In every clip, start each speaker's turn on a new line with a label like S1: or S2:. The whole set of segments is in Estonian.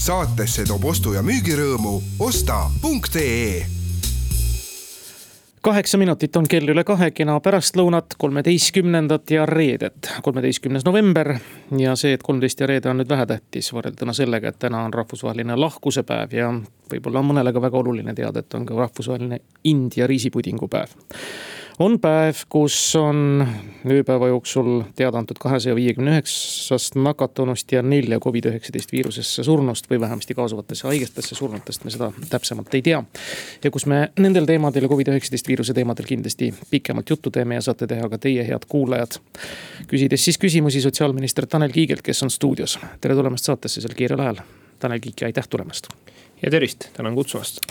S1: saatesse toob ostu- ja müügirõõmu osta.ee
S2: kaheksa minutit on kell üle kahe, kena pärastlõunat, kolmeteistkümnendat ja reedet, kolmeteistkümnes november. ja see, et kolmteist ja reede on nüüd vähetähtis võrrelduna sellega, et täna on rahvusvaheline lahkusepäev ja võib-olla on mõnele ka väga oluline teada, et on ka rahvusvaheline India riisipudingupäev on päev, kus on ööpäeva jooksul teada antud kahesaja viiekümne üheksast nakatunust ja nelja Covid-19 viirusesse surnust või vähemasti kaasuvatesse haigetesse surnutest, me seda täpsemalt ei tea. ja kus me nendel teemadel ja Covid-19 viiruse teemadel kindlasti pikemalt juttu teeme ja saate teha ka teie, head kuulajad. küsides siis küsimusi sotsiaalminister Tanel Kiigelt, kes on stuudios. tere tulemast saatesse sel kiirel ajal. Tanel Kiik ja aitäh tulemast.
S3: ja tervist, tänan kutsumast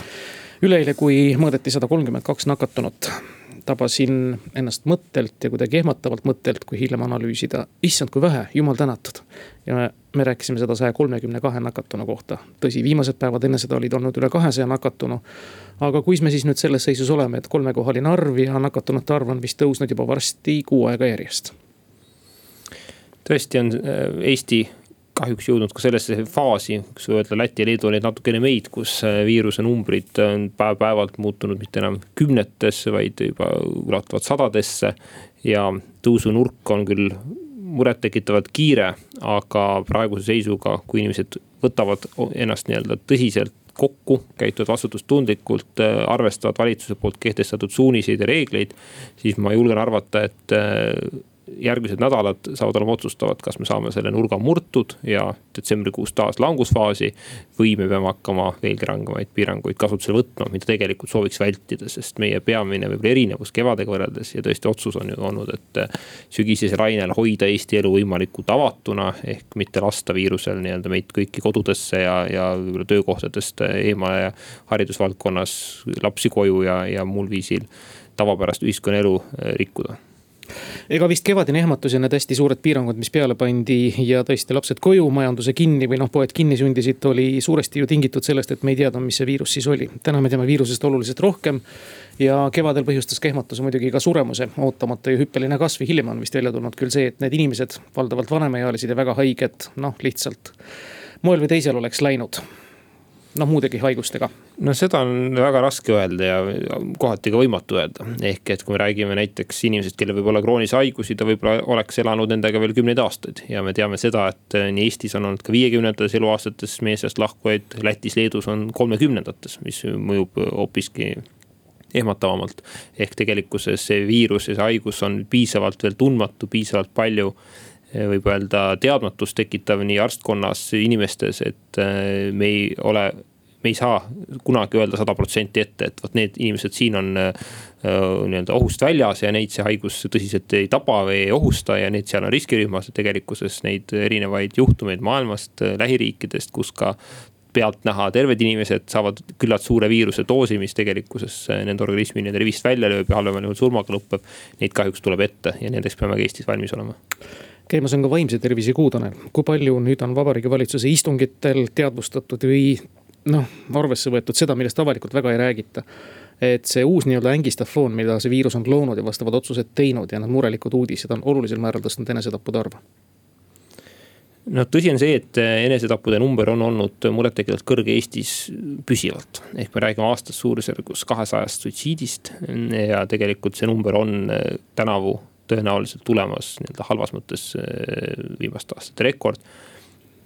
S2: üleeile, kui mõõdeti sada kolmkümmend kaks nakatunut tabasin ennast mõttelt ja kuidagi ehmatavalt mõttelt, kui hiljem analüüsida, issand, kui vähe, jumal tänatud. ja me, me rääkisime seda saja kolmekümne kahe nakatunu kohta. tõsi, viimased päevad enne seda olid olnud üle kahesaja nakatunu. aga kuis me siis nüüd selles seisus oleme, et kolmekohaline arv ja nakatunute arv on vist tõusnud juba varsti kuu aega järjest
S3: tõesti on äh, Eesti kahjuks jõudnud ka sellesse faasi, võiks öelda, Läti ja Leedu olid natukene meid, kus äh, viiruse numbrid on päev-päevalt muutunud mitte enam kümnetesse, vaid juba ulatuvad sadadesse. ja tõusunurk on küll murettekitavalt kiire, aga praeguse seisuga, kui inimesed võtavad ennast nii-öelda tõsiselt kokku, käituvad vastutustundlikult, äh, arvestavad valitsuse poolt kehtestatud suuniseid ja reegleid. siis ma julgen arvata, et äh, järgmised nädalad saavad olema otsustavad, kas me saame selle nurga murtud ja detsembrikuus taas langusfaasi. või me peame hakkama veelgi rangemaid piiranguid kasutusele võtma, mida tegelikult sooviks vältida, sest meie peamine võib-olla erinevus kevadega võrreldes ja tõesti otsus on ju olnud, et. sügisesel lainel hoida Eesti elu võimalikult avatuna ehk mitte lasta viirusel nii-öelda meid kõiki kodudesse ja, ja võib-olla töökohtadest eemale ja haridusvaldkonnas lapsi koju ja, ja muul viisil tavapärast ühiskonnaelu rikkuda
S2: ega vist kevadine ehmatus ja need hästi suured piirangud, mis peale pandi ja tõesti lapsed koju, majanduse kinni või noh, poed kinni sundisid, oli suuresti ju tingitud sellest, et me ei teadnud, mis see viirus siis oli. täna me teame viirusest oluliselt rohkem. ja kevadel põhjustas ka ehmatuse muidugi ka suremuse ootamatu ja hüppeline kasv, hiljem on vist välja tulnud küll see, et need inimesed, valdavalt vanemaealised ja väga haiged, noh lihtsalt moel või teisel oleks läinud noh, muudegi haigustega?
S3: no seda on väga raske öelda ja kohati ka võimatu öelda. ehk et kui me räägime näiteks inimesest, kellel võib olla kroonilisi haigusi, ta võib-olla oleks elanud nendega veel kümneid aastaid. ja me teame seda, et eh, nii Eestis on olnud ka viiekümnendates eluaastates meie seast lahkujaid, Lätis, Leedus on kolmekümnendates, mis mõjub hoopiski ehmatavamalt. ehk tegelikkuses see viirus ja see haigus on piisavalt veel tundmatu, piisavalt palju võib öelda teadmatust tekitav nii arstkonnas, inimestes, et eh, me ei ole me ei saa kunagi öelda sada protsenti ette, et vot need inimesed siin on äh, nii-öelda ohust väljas ja neid see haigus tõsiselt ei taba või ei ohusta ja need seal on riskirühmas. tegelikkuses neid erinevaid juhtumeid maailmast, äh, lähiriikidest, kus ka pealtnäha terved inimesed saavad küllalt suure viiruse doosi, mis tegelikkuses nende organismi nende rivist välja lööb ja halvemal juhul surmaga lõpeb. Neid kahjuks tuleb ette ja nendeks peame ka Eestis valmis olema
S2: käimas on ka vaimse tervise kuu, Tanel. kui palju nüüd on Vabariigi Valitsuse istungitel teadvustatud või noh, arvesse võetud seda, millest avalikult väga ei räägita. et see uus nii-öelda ängistav foon, mida see viirus on loonud ja vastavad otsused teinud ja need murelikud uudised on olulisel määral tõstnud enesetappude arvu
S3: no tõsi on see, et enesetappude number on olnud murettekitavalt kõrge Eestis püsivalt. ehk me räägime aastas suurusjärgus kahesajast suitsiidist ja tegelikult see number on tänavu tõenäoliselt tulemas nii-öelda halvas mõttes viimaste aastate rekord.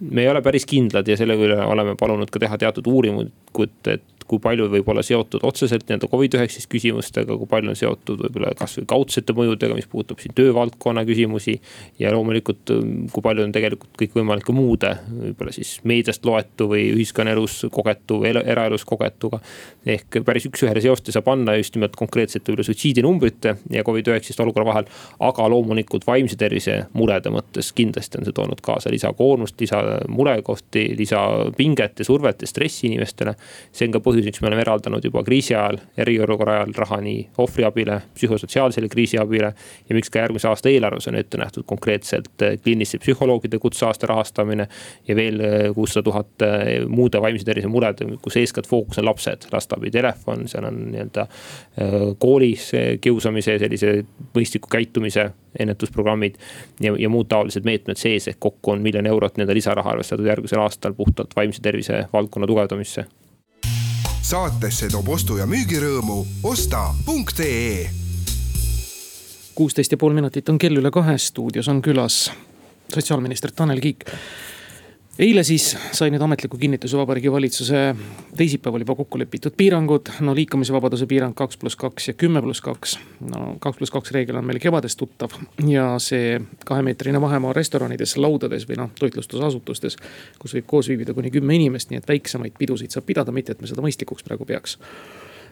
S3: Me ei ole päris kindlad ja selle üle oleme palunud ka teha teatud uuringut, et kui palju võib olla seotud otseselt nii-öelda Covid-19 küsimustega, kui palju on seotud võib-olla kasvõi kaudsete mõjudega, mis puudutab siin töövaldkonna küsimusi. ja loomulikult, kui palju on tegelikult kõikvõimalike muude, võib-olla siis meediast loetu või ühiskonnaelus kogetu või eraelus kogetuga. ehk päris üks-ühele seost ei saa panna just nimelt konkreetselt võib-olla suitsiidinumbrite ja Covid-19 olukorra vahel. aga loomulikult vaimse tervise murede mõttes kindlasti on see toonud kaasa lisakoormust, lisamurekohti, lisapinget ja survet ja stressi inimestele. see on ka põhjus põhjus, miks me oleme eraldanud juba kriisi ajal, eriolukorra ajal raha nii ohvriabile, psühhosotsiaalsele kriisiabile. ja miks ka järgmise aasta eelarves on ette nähtud konkreetselt eh, kliiniliste psühholoogide kutseaasta rahastamine. ja veel eh, kuussada tuhat eh, muude vaimse tervise murede, kus eeskätt fookus on lapsed, lasteabitelefon, seal on nii-öelda koolis kiusamise sellise mõistliku käitumise ennetusprogrammid ja, ja muud taolised meetmed sees, ehk kokku on miljon eurot nii-öelda lisaraha arvestatud järgmisel aastal puhtalt vaimse tervise valdkonna tugevdamisse.
S1: Saatesse toob ostu- ja müügirõõmu osta.ee.
S2: kuusteist ja pool minutit on kell üle kahe, stuudios on külas sotsiaalminister Tanel Kiik eile siis sai nüüd ametliku kinnituse Vabariigi Valitsuse teisipäeval juba kokku lepitud piirangud. no liikumisvabaduse piirang kaks pluss kaks ja kümme pluss kaks. no kaks pluss kaks reegel on meil kevadest tuttav ja see kahemeetrine vahemaa restoranides, laudades või noh, toitlustusasutustes. kus võib koos viibida kuni kümme inimest, nii et väiksemaid pidusid saab pidada, mitte et me seda mõistlikuks praegu peaks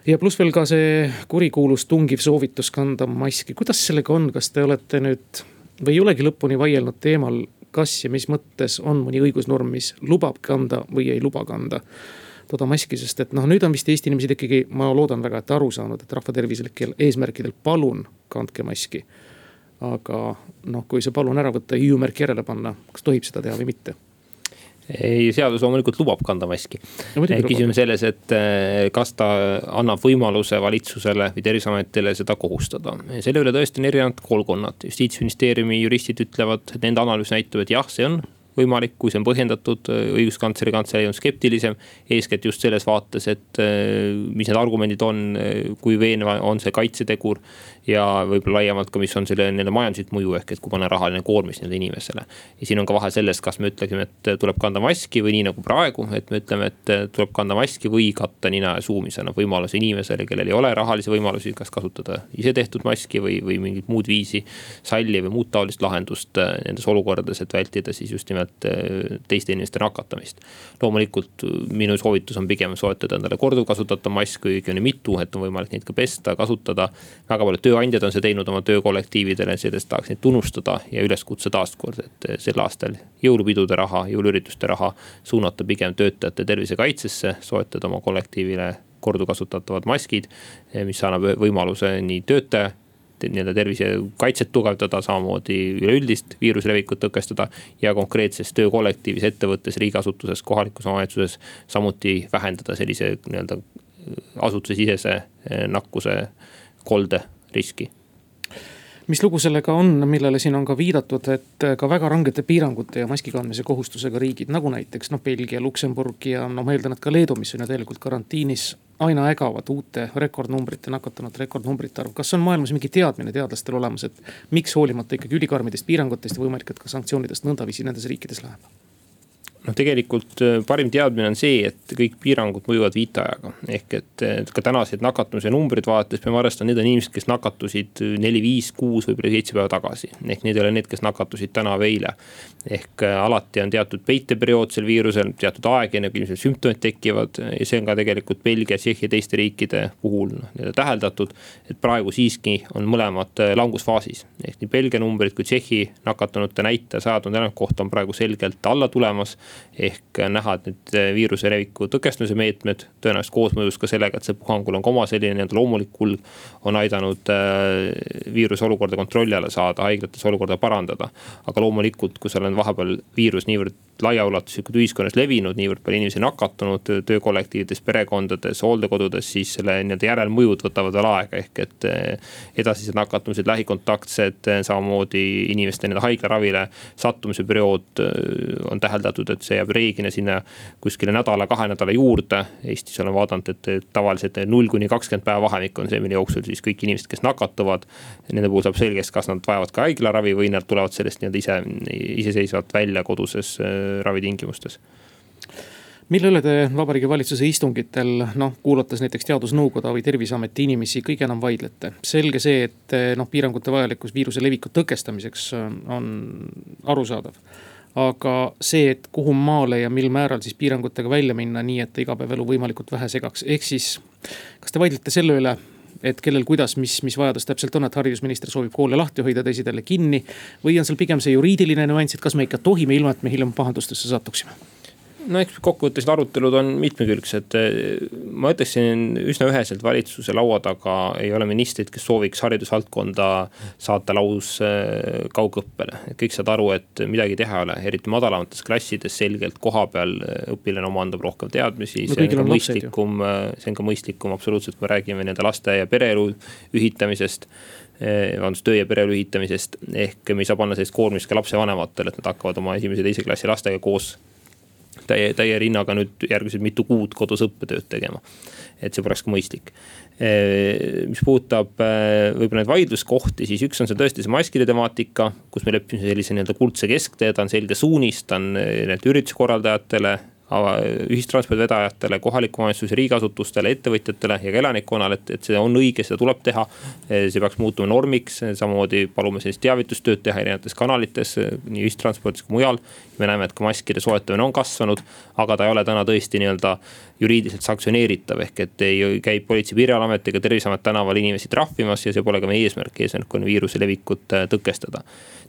S2: ja pluss veel ka see kurikuulus tungiv soovitus kanda maski, kuidas sellega on, kas te olete nüüd või ei olegi lõpuni vaielnud teemal, kas ja mis mõttes on mõni õigusnorm, mis lubab kanda või ei luba kanda toda maski, sest et noh, nüüd on vist Eesti inimesed ikkagi, ma loodan väga, et aru saanud, et rahvatervislikel eesmärkidel palun kandke maski. aga noh, kui see palun ära võtta ja hüüumärk järele panna, kas tohib seda teha või mitte
S3: ei, seadus loomulikult lubab kanda maski no,. küsimus selles, et eh, kas ta annab võimaluse valitsusele või terviseametile seda kohustada. selle üle tõesti on erinevad koolkonnad, justiitsministeeriumi juristid ütlevad, et nende analüüs näitab, et jah, see on võimalik, kui see on põhjendatud, õiguskantsleri kantselei on skeptilisem. eeskätt just selles vaates, et eh, mis need argumendid on, kui veenva on see kaitsetegur ja võib-olla laiemalt ka, mis on selle nii-öelda majanduslik mõju ehk et kui panna rahaline koormis nii-öelda inimesele. ja siin on ka vahe selles, kas me ütleksime, et tuleb kanda maski või nii nagu praegu, et me ütleme, et tuleb kanda maski või katta nina ja suu, mis annab võimaluse inimesele, kellel ei ole rahalisi võimalusi, kas kasutada ise tehtud maski või, või mingit muud viisi. salli või muud taolist lahendust äh, nendes olukordades, et vältida siis just nimelt äh, teiste inimeste nakatamist. loomulikult äh, minu soovitus on pigem soetada endale korduvkasutatav mask, õigemini mitu, et on võimalik neid ka pesta, kasutada. väga palju tööandjad on seda teinud oma töökollektiividele, sellest tahaks neid tunnustada ja üles kutsuda taaskord, et sel aastal jõulupidude raha, jõuluürituste raha suunata pigem töötajate tervisekaitsesse, soetada oma kollektiivile korduvkasutatavad maskid, mis annab võimaluse nii töötaja nii-öelda tervisekaitset tugevdada, samamoodi üleüldist viiruse levikut tõkestada. ja konkreetses töökollektiivis, ettevõttes, riigiasutuses, kohalikus omavalitsuses samuti vähendada sellise nii-öelda asutusesisese nakkuse kolde riski
S2: mis lugu sellega on, millele siin on ka viidatud, et ka väga rangete piirangute ja maski kandmise kohustusega riigid, nagu näiteks noh, Belgia, Luksemburg ja noh, ma eeldan, et ka Leedu, mis on ju tegelikult karantiinis. aina ägavad uute rekordnumbrite, nakatunute rekordnumbrite arv, kas on maailmas mingi teadmine teadlastel olemas, et miks hoolimata ikkagi ülikarmidest piirangutest ja võimalik, et ka sanktsioonidest nõndaviisi nendes riikides läheb?
S3: Noh, tegelikult äh, parim teadmine on see, et kõik piirangud mõjuvad viitajaga. ehk et ka tänased nakatumise numbrid vaadates peame arvestama, need on inimesed, kes nakatusid neli, viis, kuus, võib-olla seitse päeva tagasi. ehk need ei ole need, kes nakatusid täna või eile. ehk äh, alati on teatud peiteperiood sel viirusel, teatud aeg, enne kui ilmselt sümptomid tekivad. ja see on ka tegelikult Belgia, Tšehhi ja teiste riikide puhul noh, nii-öelda täheldatud. et praegu siiski on mõlemad äh, langusfaasis. ehk nii Belgia numbrid kui Tšehhi nakatunute näitaja saja tuhande elaniku kohta on praegu selgelt alla tulemas ehk näha, et nüüd eh, viiruse leviku tõkestamise meetmed tõenäoliselt koosmõjus ka sellega, et see puhangul on ka oma selline nii-öelda loomulik kulg. on aidanud eh, viiruse olukorda kontrolli alla saada, haiglates olukorda parandada. aga loomulikult, kui seal on vahepeal viirus niivõrd laiaulatuslikult ühiskonnas levinud, niivõrd palju inimesi nakatunud töökollektiivides, perekondades, hooldekodudes, siis selle nii-öelda järelmõjud võtavad veel aega, ehk et edasised nakatumised, lähikontaktsed, samamoodi inimeste nii-öelda haiglaravile sattumise periood on täheldatud, et see jääb reeglina sinna kuskile nädala-kahe nädala juurde. Eestis olen vaadanud, et tavaliselt null kuni kakskümmend päeva vahemik on see, mille jooksul siis kõik inimesed, kes nakatuvad. Nende puhul saab selgeks, kas nad vajavad ka haiglaravi või nad tulevad sellest nii-öelda ise, iseseisvalt välja koduses ravitingimustes
S2: mille üle te Vabariigi Valitsuse istungitel noh, kuulates näiteks teadusnõukoda või terviseameti inimesi kõige enam vaidlete? selge see, et noh, piirangute vajalikkus viiruse leviku tõkestamiseks on arusaadav. Aga see, et kuhu maale ja mil määral siis piirangutega välja minna, nii et igapäevaelu võimalikult vähe segaks, ehk siis. kas te vaidlete selle üle, et kellel, kuidas, mis, mis vajadus täpselt on, et haridusminister soovib koole lahti hoida, teised jälle kinni. või on seal pigem see juriidiline nüanss, et kas me ikka tohime, ilma et me hiljem pahandustesse satuksime
S3: no eks kokkuvõttes need arutelud on mitmekülgsed. ma ütleksin üsna üheselt valitsuse laua taga ei ole ministrit, kes sooviks haridusvaldkonda saata laus äh, kaugõppele. kõik saavad aru, et midagi teha ei ole, eriti madalamates klassides selgelt koha peal äh, õpilane omandab rohkem teadmisi no,. see on ka mõistlikum, äh, see on ka mõistlikum absoluutselt, kui me räägime nii-öelda laste ja pereelu ühitamisest vabandust, töö ja pereelu ühitamisest. ehk me ei saa panna sellist koormist ka lapsevanematele, et nad hakkavad oma esimese, teise klassi lastega koos täie, täie rinnaga nüüd järgmised mitu kuud kodus õppetööd tegema. et see poleks ka mõistlik. mis puudutab võib-olla neid vaidluskohti, siis üks on see tõesti see maskide temaatika, kus me leppisime sellise nii-öelda kuldse kesktee, ta on selge suunis, ta on nii-öelda ürituskorraldajatele ühistranspordi vedajatele, kohaliku omavalitsuse riigiasutustele, ettevõtjatele ja ka elanikkonnale, et, et see on õige, seda tuleb teha. see peaks muutuma normiks, samamoodi palume sellist teavitustööd teha erinevates kanalites, nii ühistranspordis kui mujal. me näeme, et ka maskide soetamine on kasvanud, aga ta ei ole täna tõesti nii-öelda juriidiliselt sanktsioneeritav, ehk et ei käi Politsei- ja Piirivalveamet ega Terviseamet tänaval inimesi trahvimas ja see pole ka meie eesmärk, eesmärk on viiruse levikut äh, tõkestada.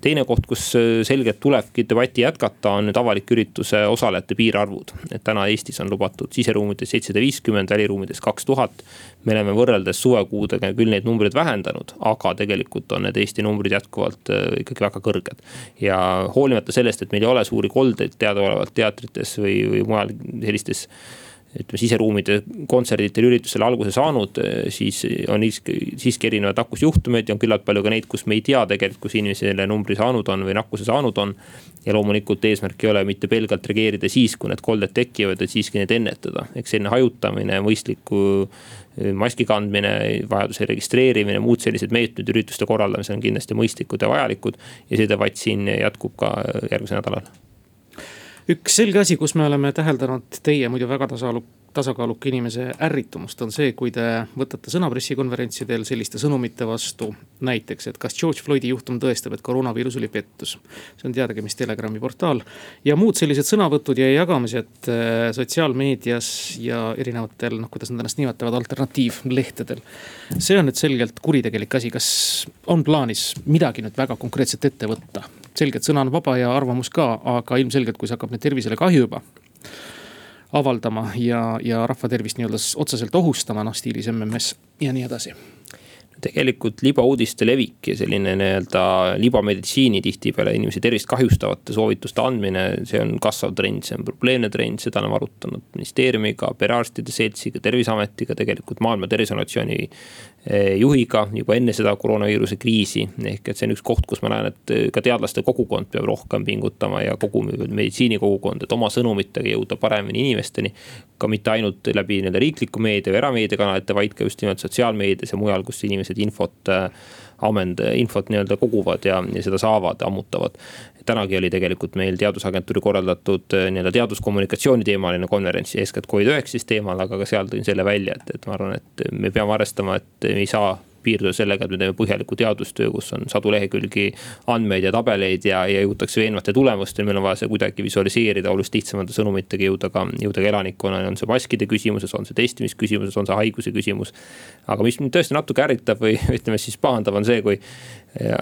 S3: teine koht, kus äh, selgelt tulebki debatti jätkata, on nüüd avaliku ürituse osalejate piirarvud. et täna Eestis on lubatud siseruumides seitsesada viiskümmend, väliruumides kaks tuhat. me oleme võrreldes suvekuudega küll neid numbreid vähendanud, aga tegelikult on need Eesti numbrid jätkuvalt äh, ikkagi väga kõrged. ja hoolimata sellest, et meil ei ole suuri koldeid teadaolevalt teatrites või, või mujal sellistes ütleme siseruumide kontserdidel, üritustel alguse saanud, eh, siis on siiski erinevaid nakkusjuhtumeid ja on küllalt palju ka neid, kus me ei tea tegelikult, kus inimene selle numbri saanud on või nakkuse saanud on. ja loomulikult eesmärk ei ole mitte pelgalt reageerida siis, kui need kolded tekivad, et siiski neid ennetada, eks selline hajutamine, mõistliku eh, maski kandmine, vajaduse registreerimine, muud sellised meetmed ürituste korraldamisel on kindlasti mõistlikud ja vajalikud. ja see debatt siin jätkub ka järgmisel nädalal
S2: üks selge asi, kus me oleme täheldanud teie muidu väga tasakaaluk-, tasakaaluka inimese ärritumust, on see, kui te võtate sõna pressikonverentsidel selliste sõnumite vastu. näiteks, et kas George Floydi juhtum tõestab, et koroonaviirus oli pettus. see on teadagi, mis Telegrami portaal ja muud sellised sõnavõtud ja jagamised äh, sotsiaalmeedias ja erinevatel, noh, kuidas nad ennast nimetavad, alternatiivlehtedel. see on nüüd selgelt kuritegelik asi, kas on plaanis midagi nüüd väga konkreetset ette võtta selgelt sõna on vaba ja arvamus ka, aga ilmselgelt, kui see hakkab nüüd tervisele kahju juba avaldama ja, ja rahva tervist nii-öelda otseselt ohustama, noh stiilis MMS ja nii edasi.
S3: Tegelikult libauudiste levik ja selline nii-öelda libameditsiini tihtipeale inimese tervist kahjustavate soovituste andmine, see on kasvav trend, see on probleemne trend, seda oleme arutanud ministeeriumiga, perearstide seltsiga, terviseametiga, tegelikult Maailma Terviseorganisatsiooni juhiga juba enne seda koroonaviiruse kriisi. ehk et see on üks koht, kus ma näen, et eh, ka teadlaste kogukond peab rohkem pingutama ja kogu meditsiinikogukond, et oma sõnumitega jõuda paremini inimesteni. ka mitte ainult läbi nii-öelda riikliku meedia või erameediakanalite, vaid ka just nimelt sotsiaalmeedias ja mujal, kus inimesed infot äh, ammend, infot nii-öelda koguvad ja, ja seda saavad, ammutavad. Tänagi oli tegelikult meil teadusagentuuri korraldatud äh, nii-öelda teaduskommunikatsiooni teemaline konverents, eeskätt Covid-19 teemal, aga ka seal tõin selle välja, et, et ma arvan, et me peame arvestama, et me ei saa piirduda sellega, et me teeme põhjaliku teadustöö, kus on sadu lehekülgi andmeid ja tabeleid ja, ja jõutakse veenvate tulemusteni. meil on vaja see kuidagi visualiseerida, oluliselt lihtsamate sõnumitega jõuda ka, jõuda ka elanikkonnani, on see maskide küsimuses, on see testimisküsimuses, on see haiguse küsimus. aga mis mind tõesti natuke ärritab või ütleme siis pahandab, on see, kui ja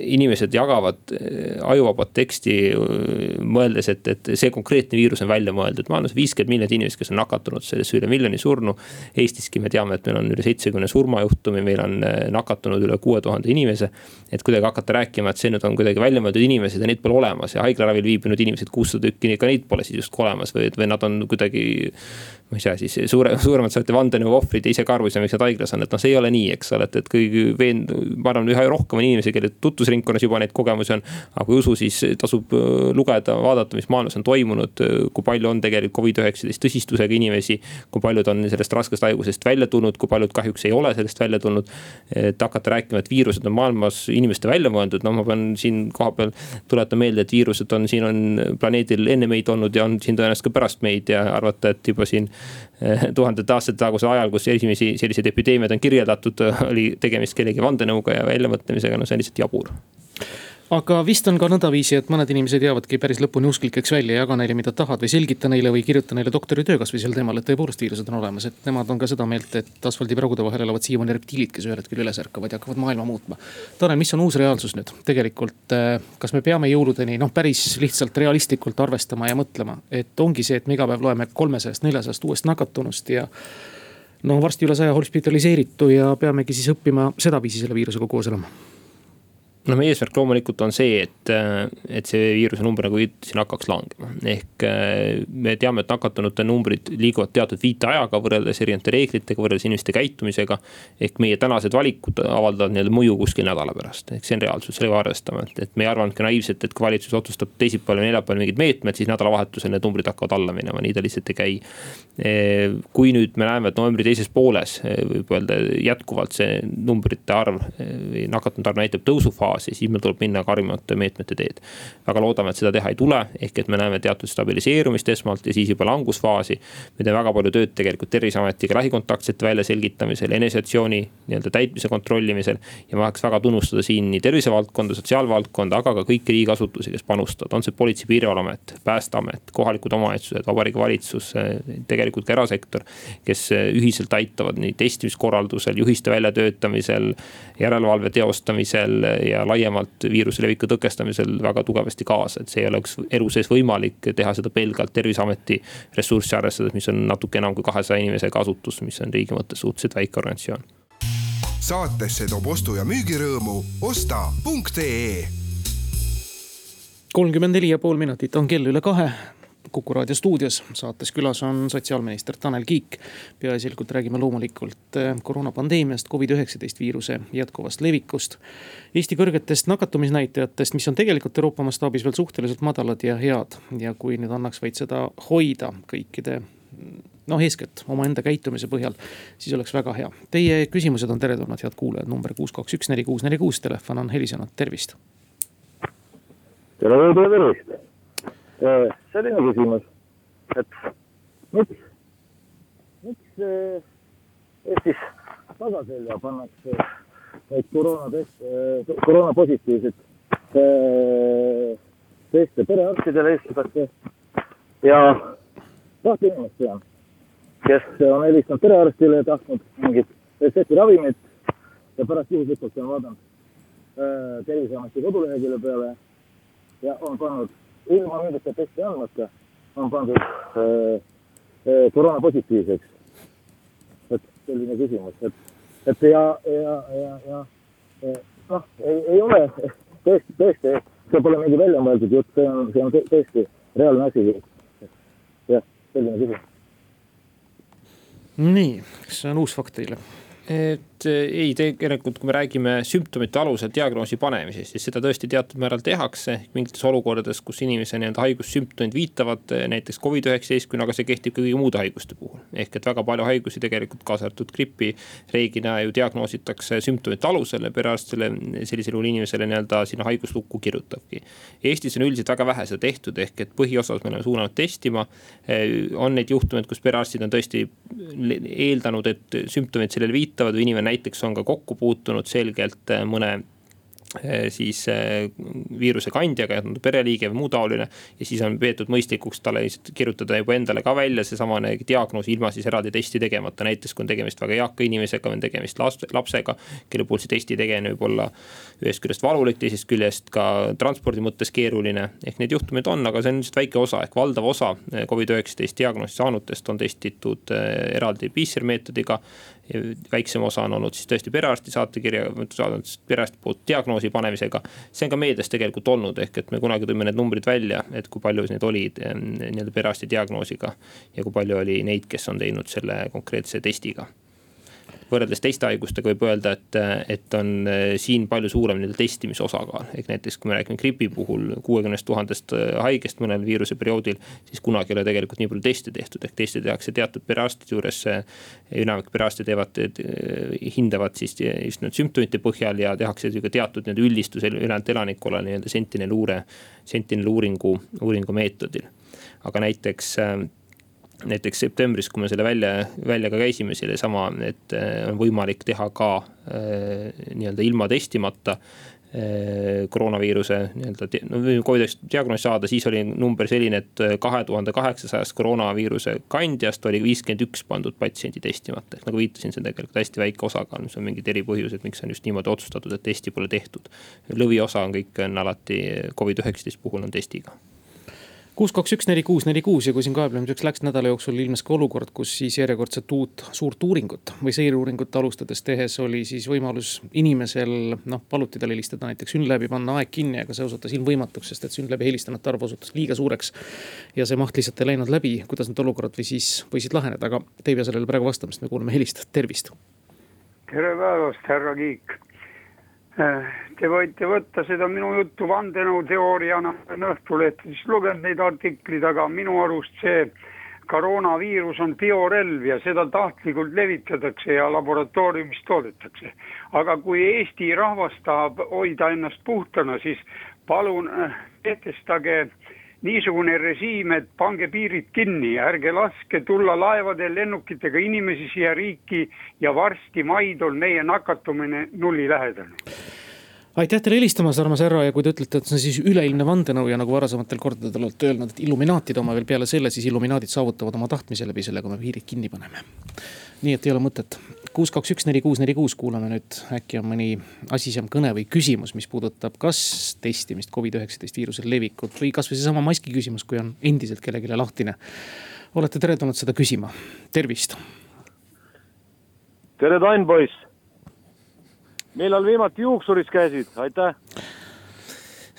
S3: inimesed jagavad äh, ajuvabat teksti äh, mõeldes, et, et see konkreetne viirus on välja mõeldud. maailmas viiskümmend miljonit inimest, kes on nakatunud, sellest üle miljoni surnu. Eestiski me teame, et meil on üle seitsmekümne surmajuhtumi, meil on äh, nakatunud üle kuue tuhande inimese. et kuidagi hakata rääkima, et see nüüd on kuidagi välja mõeldud inimesed ja neid pole olemas ja haiglaravil viibinud inimesed kuussada tükki, ka neid pole siis justkui olemas või, või nad on kuidagi ma ei tea, siis suure, suuremad saate vandenõu ohvrid ja ise ka aru ei saa, miks nad haiglas on, et noh, see ei ole nii, eks ole, et, et kõigi veend-, ma arvan, üha rohkem on inimesi, kelle tutvusringkonnas juba neid kogemusi on. aga kui ei usu, siis tasub äh, lugeda, vaadata, mis maailmas on toimunud, kui palju on tegelikult Covid-19 tõsistusega inimesi. kui paljud on sellest raskest haigusest välja tulnud, kui paljud kahjuks ei ole sellest välja tulnud. et hakata rääkima, et viirused on maailmas inimeste välja mõeldud, no ma pean siin kohapeal tuletama meelde, et viirused on, siin on planeedil enne meid olnud ja on siin tõenäoliselt ka pärast meid ja arvata, et juba siin tuhandete aastate tagusel ajal, kus esimesi selliseid epideemiaid on kirjeldatud, oli tegemist kellegi vandenõuga ja väljamõtlemisega, no see on lihtsalt jabur
S2: aga vist on ka nõndaviisi, et mõned inimesed jäävadki päris lõpuni usklikeks välja, jaga neile, mida tahad või selgita neile või kirjuta neile doktoritöö kasvõi sel teemal, et tõepoolest viirused on olemas, et nemad on ka seda meelt, et asfaldipragude vahel elavad siiamaani reptiilid, kes ühel hetkel üles ärkavad ja hakkavad maailma muutma. Tanel, mis on uus reaalsus nüüd? Tegelikult, äh, kas me peame jõuludeni noh, päris lihtsalt realistlikult arvestama ja mõtlema, et ongi see, et me iga päev loeme kolmesajast, neljasajast uuest nakatunust ja no varsti üle saja hospitaliseeritu ja peamegi siis õppima sedaviisi selle viirusega koos elama
S3: no meie eesmärk loomulikult on see, et, et see viiruse number, nagu ütlesin, hakkaks langema. ehk äh, me teame, et nakatunute numbrid liiguvad teatud viiteajaga võrreldes erinevate reeglitega, võrreldes inimeste käitumisega. ehk meie tänased valikud avaldavad nii-öelda mõju kuskil nädala pärast, ehk see on reaalsus, sellega arvestame, et, et me ei arvanudki naiivselt, et kui valitsus otsustab teisipäeval või neljapäeval mingid meetmed, siis nädalavahetusel need numbrid hakkavad alla minema, nii ta lihtsalt ei käi. Äh, kui nüüd me näeme, et novembri teises pooles äh, võib öelda jätkuvalt see numbrite arv, nakatunute arv näitab tõusufaasi faasi, siis meil tuleb minna karmimate meetmete teed. väga loodame, et seda teha ei tule, ehk et me näeme teatud stabiliseerumist esmalt ja siis juba langusfaasi. me teeme väga palju tööd tegelikult terviseametiga lähikontaktsete väljaselgitamisel, eneseisolatsiooni nii-öelda täitmise kontrollimisel. ja ma tahaks väga tunnustada siin nii tervisevaldkonda, sotsiaalvaldkonda, aga ka kõiki riigiasutusi, kes panustavad, on see Politsei- ja Piirivalveamet, Päästeamet, kohalikud omavalitsused, Vabariigi Valitsus, tegelikult ka erasektor. kes ühiselt aitavad nii testimiskorraldusel, juhiste väljatöötamisel, järelevalve teostamisel ja ja laiemalt viiruse leviku tõkestamisel väga tugevasti kaasa, et see ei oleks elu sees võimalik teha seda pelgalt terviseameti ressurssi arvestades, mis on natuke enam kui kahesaja inimesega asutus, mis on riigi mõttes suhteliselt väike organisatsioon.
S1: saatesse toob ostu- ja müügirõõmu osta.ee
S2: kolmkümmend neli ja pool minutit on kell üle kahe Kuku raadio stuudios. saates külas on sotsiaalminister Tanel Kiik. peaasjalikult räägime loomulikult eh, koroonapandeemiast, Covid-19 viiruse jätkuvast levikust. Eesti kõrgetest nakatumisnäitajatest, mis on tegelikult Euroopa mastaabis veel suhteliselt madalad ja head. ja kui nüüd annaks vaid seda hoida kõikide noh, eeskätt omaenda käitumise põhjal, siis oleks väga hea. Teie küsimused on teretulnud, head kuulajad, number kuus, kaks, üks, neli, kuus, neli, kuus, telefon on helisenud, tervist.
S4: tere, tere, tervist selline küsimus, et miks, miks äh, Eestis tagaselja pannakse neid koroonateste, äh, koroonapositiivseid teste perearstidele eestlaste ja kahte inimest tean, kes on helistanud perearstile ja tahtnud mingit retseptiravimit ja pärast juhuslikult on vaadanud Terviseameti kodulehekülje peale ja on pannud ilma mingite testi andmata on pandud äh, äh, koroona positiivseks. et selline küsimus, et, et ja, ja, ja, ja noh, ei, ei ole tõesti, tõesti, see pole mingi väljamõeldud jutt, see on, see on tõesti reaalne asi. jah, selline küsimus.
S2: nii, kas see on uus fakt teile?
S3: et ei, tegelikult kui me räägime sümptomite alusel diagnoosi panemisest, siis seda tõesti teatud määral tehakse. mingites olukordades, kus inimese nii-öelda haigussümptomid viitavad eh, näiteks Covid-19-le, aga see kehtib kõigi muude haiguste puhul. ehk et väga palju haigusi tegelikult, kaasa arvatud gripi, reeglina ju diagnoositakse sümptomite alusel ja perearstile sellisel juhul inimesele nii-öelda sinna haiguslukku kirjutabki. Eestis on üldiselt väga vähe seda tehtud, ehk et põhiosas me oleme suunanud testima. Eh, on neid juhtumeid, kus perearstid on tõesti eeldanud, et sümptomid sellele viitavad või inimene näiteks on ka kokku puutunud selgelt äh, mõne äh, siis äh, viiruse kandjaga, pereliige või muu taoline. ja siis on peetud mõistlikuks talle lihtsalt kirjutada juba endale ka välja seesamane diagnoos ilma siis eraldi testi tegemata, näiteks kui on tegemist väga eaka inimesega on tegemist laste, lapsega. kelle puhul see testi tegemine võib olla ühest küljest valulik, teisest küljest ka transpordi mõttes keeruline. ehk neid juhtumeid on, aga see on lihtsalt väike osa ehk valdav osa Covid-19 diagnoosi saanutest on testitud eraldi PCR meetodiga väiksem osa on olnud siis tõesti perearsti saatekirja, saadanud perearsti poolt diagnoosi panemisega. see on ka meedias tegelikult olnud, ehk et me kunagi tõime need numbrid välja, et kui palju neid oli nii-öelda perearsti diagnoosiga. ja kui palju oli neid, kes on teinud selle konkreetse testiga võrreldes teiste haigustega võib öelda, et, et on eh, siin palju suurem nii-öelda testimise osakaal. ehk näiteks, kui me räägime gripi puhul kuuekümnest tuhandest eh, haigest mõnel viiruse perioodil, siis kunagi ei ole tegelikult nii palju teste tehtud, ehk teste tehakse teatud perearstide juures. enamik perearste teevad, hindavad siis just need sümptomite põhjal ja tehakse teatud nii-öelda üldistus ülejäänud elanikkonnale nii-öelda sentinel uure, sentinel uuringu, uuringu meetodil. aga näiteks näiteks septembris, kui me selle välja, välja ka käisime, sellesama, et äh, on võimalik teha ka äh, nii-öelda ilma testimata koroonaviiruse nii-öelda no, Covid-19 diagnoos saada, siis oli number selline, et kahe tuhande kaheksasajast koroonaviiruse kandjast oli viiskümmend üks pandud patsienti testimata. ehk nagu viitasin, see on tegelikult hästi väike osakaal, mis on mingid eripõhjused, miks on just niimoodi otsustatud, et testi pole tehtud. lõviosa on kõik on alati Covid-19 puhul on testiga
S2: kuus, kaks, üks, neli, kuus, neli, kuus ja kui siin kaeblemiseks läks nädala jooksul ilmnes ka olukord, kus siis järjekordset uut suurt uuringut või seireuuringut alustades tehes oli siis võimalus inimesel noh, paluti tal helistada näiteks Synlabi, panna aeg kinni, aga see osutus ilmvõimatuks, sest et Synlabi helistanute arv osutus liiga suureks. ja see maht lihtsalt ei läinud läbi, kuidas need olukorrad või siis võisid laheneda, aga te ei pea sellele praegu vastama, sest me kuulame helistajat, tervist.
S5: tere päevast, härra Kiik Te võite võtta seda minu juttu vandenõuteooriana, olen Õhtulehtedest lugenud neid artikleid, aga minu arust see koroonaviirus on biorelv ja seda tahtlikult levitatakse ja laboratooriumis toodetakse. aga kui Eesti rahvas tahab hoida ennast puhtana, siis palun äh, kehtestage niisugune režiim, et pange piirid kinni, ärge laske tulla laevadel, lennukitega inimesi siia riiki ja varsti maid on meie nakatumine nulli lähedal
S2: aitäh teile helistamast, armas härra ja kui te ütlete, et see on siis üleilmne vandenõu ja nagu varasematel kordadel olete öelnud, et illuminaatid oma veel peale selle, siis illuminaadid saavutavad oma tahtmise läbi selle, kui me piirid kinni paneme. nii et ei ole mõtet. Kuus, kaks, üks, neli, kuus, neli, kuus, kuulame nüüd, äkki on mõni asisem kõne või küsimus, mis puudutab kas testimist, Covid-19 viiruse levikut või kasvõi seesama maski küsimus, kui on endiselt kellelegi lahtine. olete teretulnud seda küsima, tervist.
S6: tere, Tainn poiss millal viimati juuksuris käisid, aitäh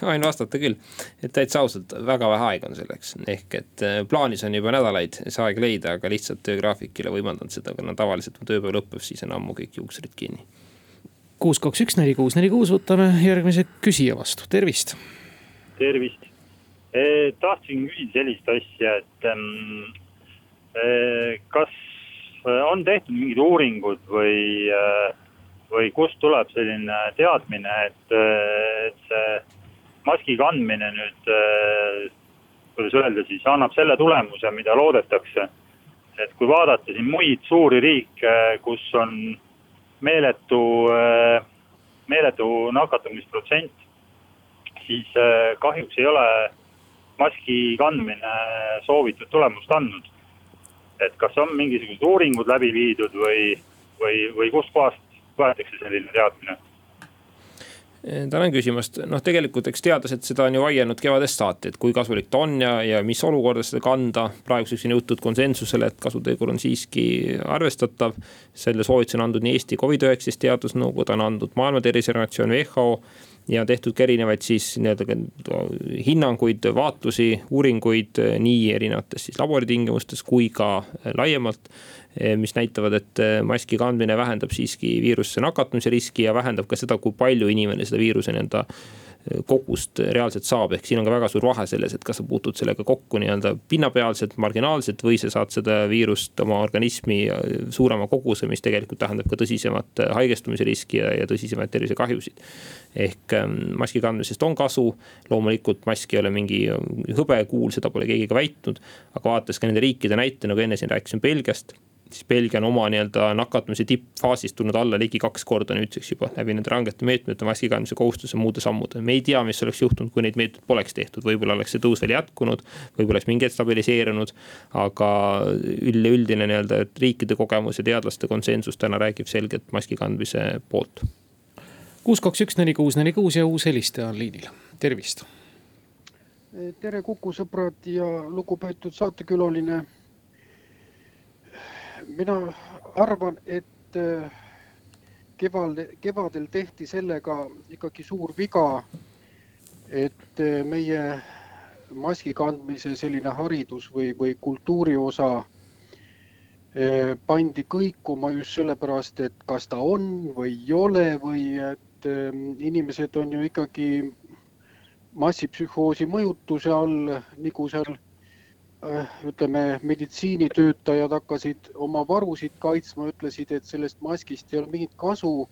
S3: võin vastata küll, et täitsa ausalt, väga vähe aega on selleks, ehk et äh, plaanis on juba nädalaid see aeg leida, aga lihtsalt töögraafik ei ole võimaldanud seda, kuna tavaliselt kui tööpäev lõpeb, siis on ammu kõik juuksurid kinni.
S2: kuus, kaks, üks, neli, kuus, neli, kuus, võtame järgmise küsija vastu, tervist.
S7: tervist eh,, tahtsin küsida sellist asja, et eh, kas on tehtud mingid uuringud või eh, või kust tuleb selline teadmine, et, et see maski kandmine nüüd, kuidas öelda siis, annab selle tulemuse, mida loodetakse. et kui vaadata siin muid suuri riike, kus on meeletu, meeletu nakatumisprotsent, siis kahjuks ei ole maski kandmine soovitud tulemust andnud. et kas on mingisugused uuringud läbi viidud või, või, või kustkohast võetakse selline teadmine?
S3: Tänan küsimast, noh, tegelikult eks teadlased seda on ju vaielnud kevadest saati, et kui kasulik ta on ja, ja mis olukordades seda kanda. praeguseks on jõutud konsensusele, et kasutegur on siiski arvestatav. selle soovituse on andnud nii Eesti Covid-19 teadusnõukogu, ta on andnud Maailma Terviseorganisatsioon WHO ja tehtud ka erinevaid siis nii-öelda hinnanguid, vaatlusi, uuringuid nii erinevates siis laboritingimustes kui ka laiemalt Eh, mis näitavad, et eh, maski kandmine vähendab siiski viirusesse nakatumise riski ja vähendab ka seda, kui palju inimene seda viiruse nii-öelda kogust reaalselt saab, ehk siin on ka väga suur vahe selles, et kas sa puutud sellega kokku nii-öelda pinnapealselt, marginaalselt või sa saad seda viirust oma organismi suurema koguse, mis tegelikult tähendab ka tõsisemat haigestumise riski ja, ja tõsisemaid tervisekahjusid. ehk ehm, maski kandmisest on kasu, loomulikult mask ei ole mingi hõbekuul, seda pole keegi ka väitnud, aga vaadates ka nende riikide näite, nagu enne siin rääkisin Belgiast siis Belgia on oma nii-öelda nakatumise tippfaasist tulnud alla ligi kaks korda nüüdseks juba läbi nende rangete meetmete, maski kandmise kohustuse, muude sammude. me ei tea, mis oleks juhtunud, kui neid meetmeid poleks tehtud, võib-olla oleks see tõus veel jätkunud, võib-olla oleks mingi hetk stabiliseerunud. aga üleüldine nii-öelda riikide kogemus ja teadlaste konsensus täna räägib selgelt maski kandmise poolt.
S2: kuus, kaks, üks, neli, kuus, neli, kuus ja uus helistaja on liinil, tervist.
S8: tere, Kuku sõbrad ja lugupeetud saatekülaline mina arvan, et äh, kevadel, kevadel tehti sellega ikkagi suur viga, et äh, meie maski kandmise selline haridus või, või kultuuri osa äh, pandi kõikuma just sellepärast, et kas ta on või ei ole või et inimesed on ju ikkagi massipsühhoosi mõjutuse all, nagu seal ütleme, meditsiinitöötajad hakkasid oma varusid kaitsma, ütlesid, et sellest maskist ei ole mingit kasu,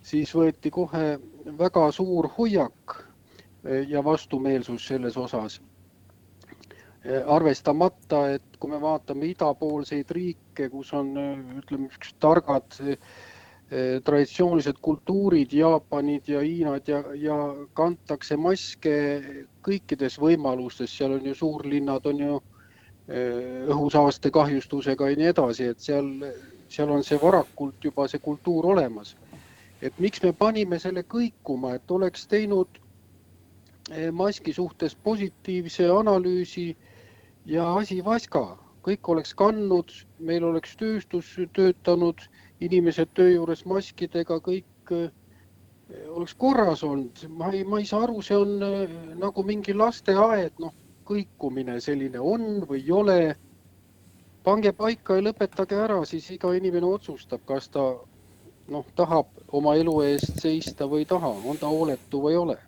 S8: siis võeti kohe väga suur hoiak äh, ja vastumeelsus selles osas. Äh, arvestamata, et kui me vaatame idapoolseid riike, kus on, ütleme, targad traditsioonilised kultuurid, Jaapanid ja Hiinad ja, ja kantakse maske kõikides võimalustes, seal on ju suurlinnad on ju õhusaaste kahjustusega ja nii edasi, et seal, seal on see varakult juba see kultuur olemas. et miks me panime selle kõikuma, et oleks teinud maski suhtes positiivse analüüsi ja asi vaska, kõik oleks kandnud, meil oleks tööstus töötanud inimesed töö juures maskidega, kõik eh, oleks korras olnud. ma ei, ma ei saa aru, see on eh, nagu mingi lasteaed, noh, kõikumine selline on või ei ole. pange paika ja lõpetage ära, siis iga inimene otsustab, kas ta noh, tahab oma elu eest seista või ei taha, on ta hooletu või ei ole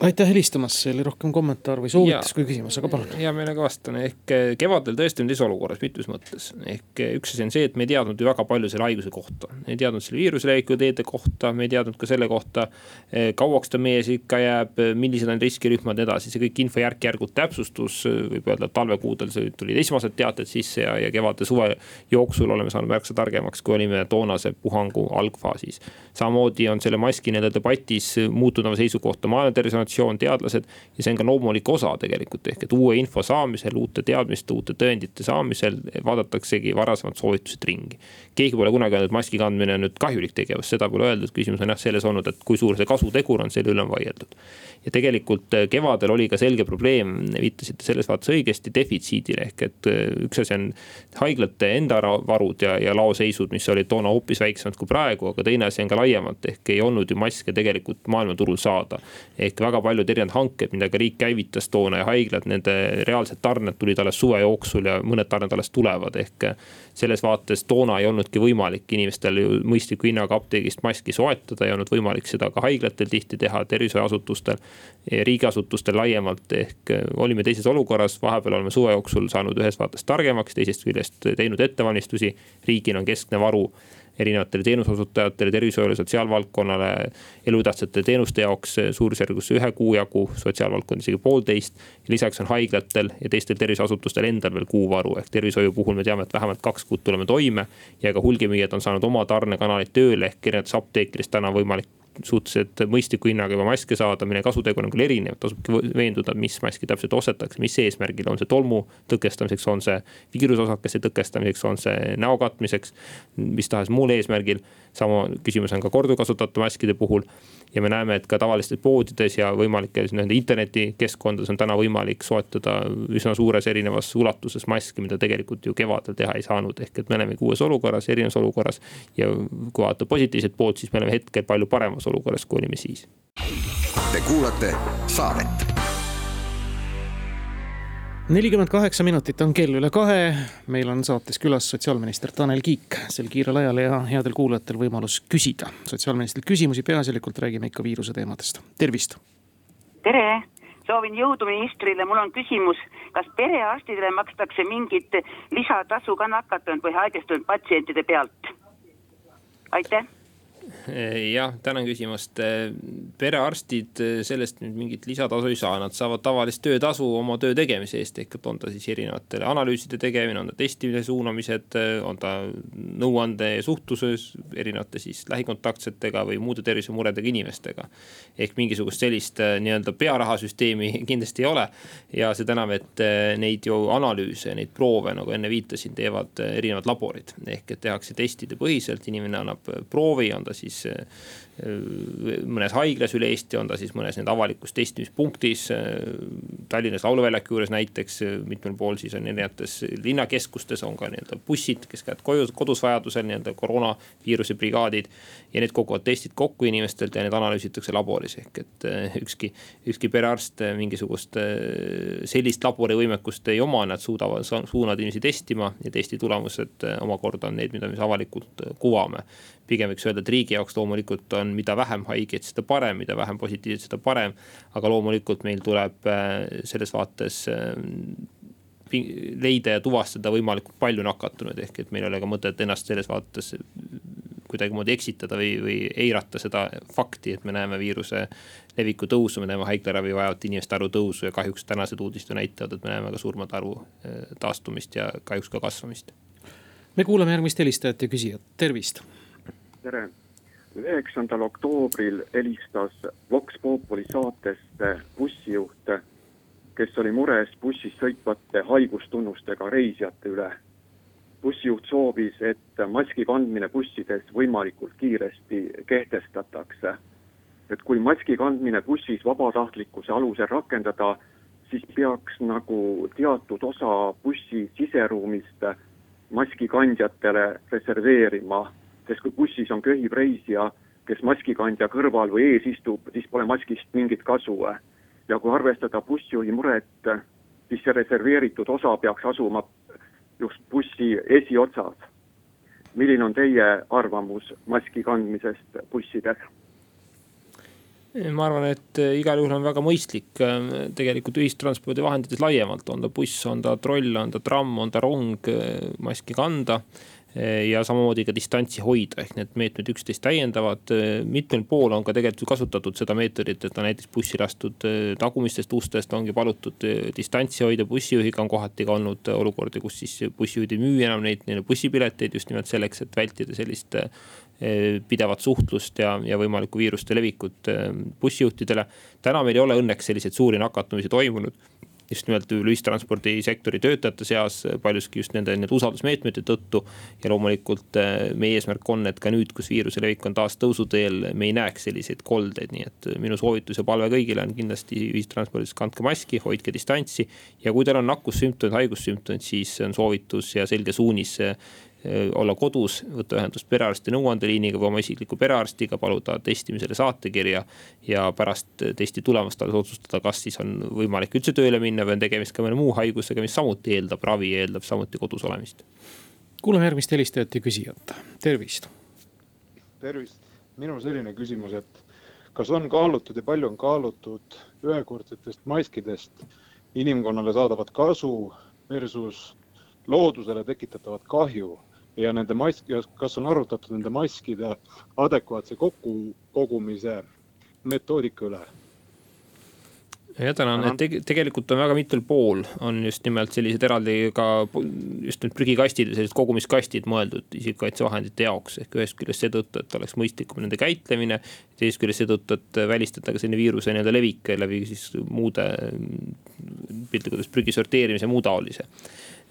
S2: aitäh helistamast, see oli rohkem kommentaar või soovitus kui küsimus, aga palun.
S3: hea meelega vastan, ehk eh, kevadel tõesti on lisaolukorras mitmes mõttes. ehk eh, üks asi on see, et me ei teadnud ju väga palju selle haiguse kohta. me ei teadnud selle viiruse leviku teede kohta, me ei teadnud ka selle kohta, eh, kauaks ta meie sekka jääb, millised on riskirühmad ja nii edasi, see kõik info järk-järgult täpsustus. võib öelda, et talvekuudel tulid esmased teated sisse ja, ja kevade-suve jooksul oleme saanud märksa targemaks, kui olime toonase puhangu algfaasis. samamoodi on selle maski nii-öelda debatis muutunud oma seisukohta Maailma Tervise organisatsioon, teadlased. ja see on ka loomulik osa tegelikult ehk et uue info saamisel, uute teadmiste, uute tõendite saamisel vaadataksegi varasemad soovitused ringi. keegi pole kunagi öelnud, et maski kandmine on nüüd kahjulik tegevus, seda pole öeldud, küsimus on jah selles olnud, et kui suur see kasutegur on, selle üle on vaieldud. ja tegelikult äh, kevadel oli ka selge probleem, viitasite selles vaates õigesti, defitsiidile ehk et äh, üks asi on haiglate enda varud ja, ja laoseisud, mis olid toona hoopis väiksemad kui praegu, aga teine asi on ka laiemalt ehk ei olnud ju maske tegelikult maailmaturul saada. ehk väga paljud erinevad hanked, mida ka riik käivitas toona ja haiglad, nende reaalsed tarned tulid alles suve jooksul ja mõned tarned alles tulevad, ehk selles vaates toona ei olnudki võimalik inimestel ju mõistliku hinnaga apteegist maski soetada, ei olnud võimalik seda ka haiglatel tihti teha, tervishoiuasutustel, riigiasutustel laiemalt, ehk olime teises olukorras, vahepeal oleme suve jooksul saanud ühest vaatest targemaks, teisest küljest teinud ettevalmistusi, riigil on keskne varu erinevatele teenuseosutajatele, tervishoiule, sotsiaalvaldkonnale, elutähtsate teenuste jaoks suurusjärgus ühe kuu jagu, sotsiaalvaldkond isegi poolteist. lisaks on haiglatel ja teistel terviseasutustel endal veel kuu varu, ehk tervishoiu puhul me teame, et vähemalt kaks kuud tuleme toime. ja ka hulgimüüjad on saanud oma tarnekanalid tööle ehk erinevates apteekides täna on võimalik suhteliselt mõistliku hinnaga juba maske saada, mille kasutegur on küll erinev, tasubki veenduda, mis maski täpselt ostetakse, mis eesmärgil, on see tolmu tõkestamiseks, on see viirusosakeste tõkestamiseks, on see näo katmiseks, mis tahes muul eesmärgil. Sama küsimus on ka korduvkasutatavate maskide puhul ja me näeme, et ka tavalistes poodides ja võimalikes nii-öelda internetikeskkondades on täna võimalik soetada üsna suures erinevas ulatuses maski, mida tegelikult ju kevadel teha ei saanud. ehk et me olemegi uues olukorras, erinevas olukorras ja kui vaadata positiivset poolt, siis me oleme hetkel palju paremas olukorras, kui olime siis.
S1: Te kuulate saadet
S2: nelikümmend kaheksa minutit on kell üle kahe. meil on saates külas sotsiaalminister Tanel Kiik. sel kiirel ajal ja headel kuulajatel võimalus küsida sotsiaalministrilt küsimusi, peaasjalikult räägime ikka viiruse teemadest. tervist.
S9: tere, soovin jõudu ministrile, mul on küsimus, kas perearstidele makstakse mingit lisatasu ka nakatunud või haigestunud patsientide pealt? aitäh
S3: jah, tänan küsimast. perearstid sellest nüüd mingit lisatasu ei saa, nad saavad tavalist töötasu oma töö tegemise eest, ehk et on ta siis erinevate analüüside tegemine, on ta testimise suunamised, on ta nõuande suhtluses erinevate siis lähikontaktsetega või muude tervisemuredega inimestega. ehk mingisugust sellist nii-öelda pearahasüsteemi kindlasti ei ole. ja seda enam, et neid ju analüüse, neid proove, nagu enne viitasin, teevad erinevad laborid ehk et tehakse testide põhiselt, inimene annab proovi, on ta siis mõnes haiglas üle Eesti, on ta siis mõnes nüüd avalikus testimispunktis. Tallinnas Lauluväljaku juures näiteks, mitmel pool siis on erinevates linnakeskustes on ka nii-öelda bussid, kes käivad koju, kodus vajadusel nii-öelda koroonaviiruse brigaadid. ja need koguvad testid kokku inimestelt ja need analüüsitakse laboris, ehk et ükski, ükski perearst mingisugust sellist laborivõimekust ei oma, nad suudavad suunada inimesi testima ja testi tulemused omakorda on need, mida me siis avalikult kuvame pigem võiks öelda, et riigi jaoks loomulikult on, mida vähem haigeid, seda parem, mida vähem positiivset, seda parem. aga loomulikult meil tuleb äh, selles vaates äh, leida ja tuvastada võimalikult palju nakatunuid, ehk et meil ei ole ka mõtet ennast selles vaates kuidagimoodi eksitada või, või eirata seda fakti, et me näeme viiruse leviku tõusu, me näeme haiglaravi vajavate inimeste arvu tõusu ja kahjuks tänased uudised ju näitavad, et me näeme ka surmade arvu äh, taastumist ja kahjuks ka kasvamist.
S2: me kuulame järgmist helistajat ja küsijat, tervist
S10: tere. Üheksandal oktoobril helistas Vox Populi saatesse bussijuht, kes oli mures bussis sõitvate haigustunnustega reisijate üle. bussijuht soovis, et maski kandmine bussides võimalikult kiiresti kehtestatakse. et kui maski kandmine bussis vabatahtlikkuse alusel rakendada, siis peaks nagu teatud osa bussi siseruumist maski kandjatele reserveerima kui bussis on köhib reisija, kes maskikandja kõrval või ees istub, siis pole maskist mingit kasu. ja kui arvestada bussijuhi muret, siis see reserveeritud osa peaks asuma just bussi esiotsas. milline on teie arvamus maski kandmisest bussides?
S3: ma arvan, et igal juhul on väga mõistlik tegelikult ühistranspordivahendites laiemalt, on ta buss, on ta troll, on ta tramm, on ta rong, maski kanda ja samamoodi ka distantsi hoida, ehk need meetmed üksteist täiendavad. mitmel pool on ka tegelikult kasutatud seda meetodit, et on näiteks bussi lastud tagumistest ustest, ongi palutud distantsi hoida. bussijuhiga on kohati ka olnud olukordi, kus siis bussijuhid ei müü enam neid nii-öelda bussipileteid just nimelt selleks, et vältida sellist pidevat suhtlust ja, ja võimalikku viiruste levikut bussijuhtidele. täna meil ei ole õnneks selliseid suuri nakatumisi toimunud just nimelt ühistranspordisektori töötajate seas paljuski just nende, nende usaldusmeetmete tõttu. ja loomulikult äh, meie eesmärk on, et ka nüüd, kus viiruse levik on taas tõusuteel, me ei näeks selliseid koldeid, nii et minu soovitus ja palve kõigile on kindlasti ühistranspordis kandke maski, hoidke distantsi. ja kui teil on nakkussümptomid, haigussümptomid, siis on soovitus ja selge suunis Äh, olla kodus, võtta ühendust perearsti nõuandeliiniga või oma isikliku perearstiga, paluda testimisele saatekirja. ja pärast testi tulemust alles otsustada, kas siis on võimalik üldse tööle minna või on tegemist ka mõne muu haigusega, mis samuti eeldab ravi ja eeldab samuti kodus olemist.
S2: kuulame järgmist helistajat ja küsijat, tervist.
S11: tervist, minul selline küsimus, et kas on kaalutud ja palju on kaalutud ühekordsetest maskidest inimkonnale saadavat kasu versus loodusele tekitatavat kahju ja nende mask, kas on arutatud nende maskide adekvaatse kokkukogumise metoodika üle?
S3: ja tänan, et teg tegelikult on väga mitmel pool on just nimelt sellised eraldi ka just need prügikastid ja sellised kogumiskastid mõeldud isikukaitsevahendite jaoks. ehk ühest küljest seetõttu, et oleks mõistlikum nende käitlemine. teisest küljest seetõttu, et välistada ka selline viiruse nii-öelda levik läbi siis muude piltlikult öeldes prügi sorteerimise ja muu taolise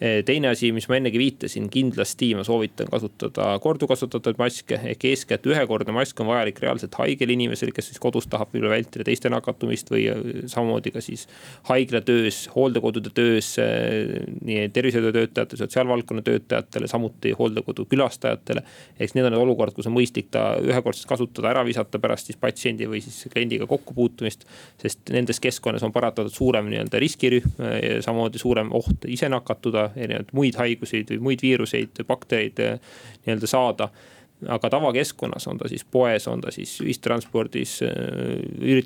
S3: teine asi, mis ma ennegi viitasin, kindlasti ma soovitan kasutada korduvkasutatavaid maske ehk eeskätt ühekordne mask on vajalik reaalselt haigel inimesel, kes siis kodus tahab võib-olla vältida teiste nakatumist või äh, samamoodi ka siis haiglatöös, hooldekodude töös. Äh, nii tervishoiutöötajatele, sotsiaalvaldkonna töötajatele, samuti hooldekodu külastajatele. eks need on need olukorrad, kus on mõistlik ta ühekordselt kasutada, ära visata pärast siis patsiendi või siis kliendiga kokkupuutumist. sest nendes keskkonnas on paratamatult suurem nii-öelda riskirühm, samamoodi suurem oht ise nakatuda erinevaid muid haiguseid või muid viiruseid, baktereid eh, nii-öelda saada aga tavakeskkonnas, on ta siis poes, on ta siis ühistranspordis, eh,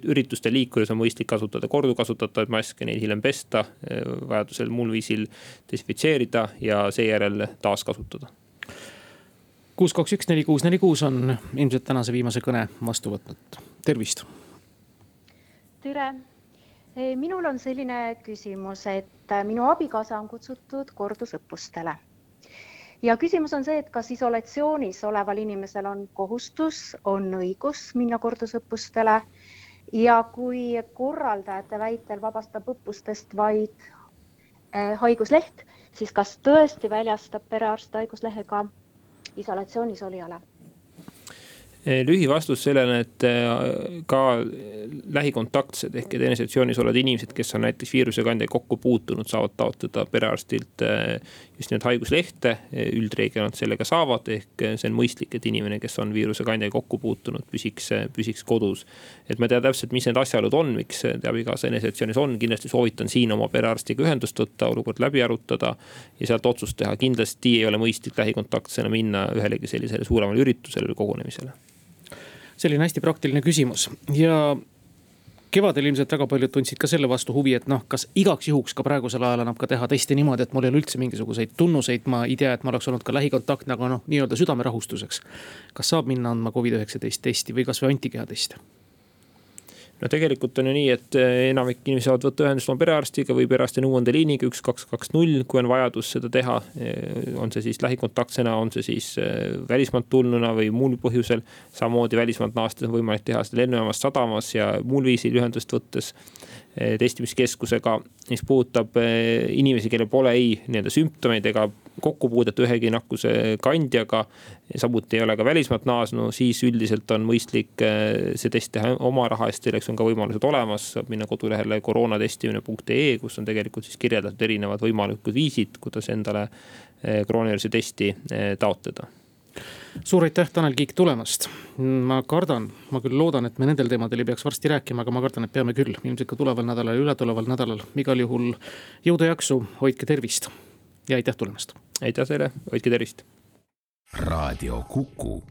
S3: üritustel liikudes on mõistlik kasutada korduvkasutatavaid maske, neid hiljem pesta, eh, vajadusel muul viisil desinfitseerida ja seejärel taaskasutada.
S2: kuus, kaks, üks, neli, kuus, neli, kuus on ilmselt tänase viimase kõne vastu võtnud, tervist.
S12: tere minul on selline küsimus, et äh, minu abikaasa on kutsutud kordusõppustele. ja küsimus on see, et kas isolatsioonis oleval inimesel on kohustus, on õigus minna kordusõppustele ja kui korraldajate väitel vabastab õppustest vaid äh, haigusleht, siis kas tõesti väljastab perearst haiguslehe ka isolatsioonis olijale?
S3: Eh, lühivastus sellele, et eh, ka lähikontaktsed ehk eneseisolatsioonis olevad inimesed, kes on näiteks viirusekandjaga kokku puutunud, saavad taotleda perearstilt eh, just nimelt haiguslehte. üldreeglina nad sellega saavad, ehk see on mõistlik, et inimene, kes on viirusekandjaga kokku puutunud, püsiks, püsiks kodus. et ma ei tea täpselt, mis need asjaolud on, miks te abikaasa eneseisolatsioonis on, kindlasti soovitan siin oma perearstiga ühendust võtta, olukord läbi arutada ja sealt otsust teha. kindlasti ei ole mõistlik lähikontaktsena minna ühelegi sellisele suuremale üritusele või kogunemisele
S2: selline hästi praktiline küsimus ja kevadel ilmselt väga paljud tundsid ka selle vastu huvi, et noh, kas igaks juhuks ka praegusel ajal annab ka teha testi niimoodi, et mul ei ole üldse mingisuguseid tunnuseid, ma ei tea, et ma oleks olnud ka lähikontaktne, aga noh, nii-öelda südamerahustuseks. kas saab minna andma Covid-19 testi või kasvõi antikeha testi?
S3: No tegelikult on ju nii, et eh, enamik inimesi saavad võtta ühendust oma perearstiga või perearsti nõuandeliiniga üks, kaks, kaks, null, kui on vajadus seda teha. Eh, on see siis lähikontaktsena, on see siis eh, välismaalt tulnuna või muul põhjusel. samamoodi välismaalt naastes on võimalik teha seda lennujaamas, sadamas ja muul viisil ühendust võttes testimiskeskusega, mis puudutab inimesi, kellel pole ei nii-öelda sümptomeid ega kokkupuudet ühegi nakkuse kandjaga. samuti ei ole ka välismaalt naasnu, siis üldiselt on mõistlik eh, see test teha oma raha eest, selleks on ka võimalused olemas, saab minna kodulehele koroonatestimine.ee, kus on tegelikult siis kirjeldatud erinevad võimalikud viisid, kuidas endale eh, koroonaviiruse testi eh, taotleda
S2: suur aitäh, Tanel Kiik tulemast. ma kardan, ma küll loodan, et me nendel teemadel ei peaks varsti rääkima, aga ma kardan, et peame küll, ilmselt ka tuleval nädalal ja ületuleval nädalal. igal juhul jõudu, jaksu, hoidke tervist ja aitäh tulemast
S3: aitäh teile, hoidke tervist.
S1: raadio Kuku.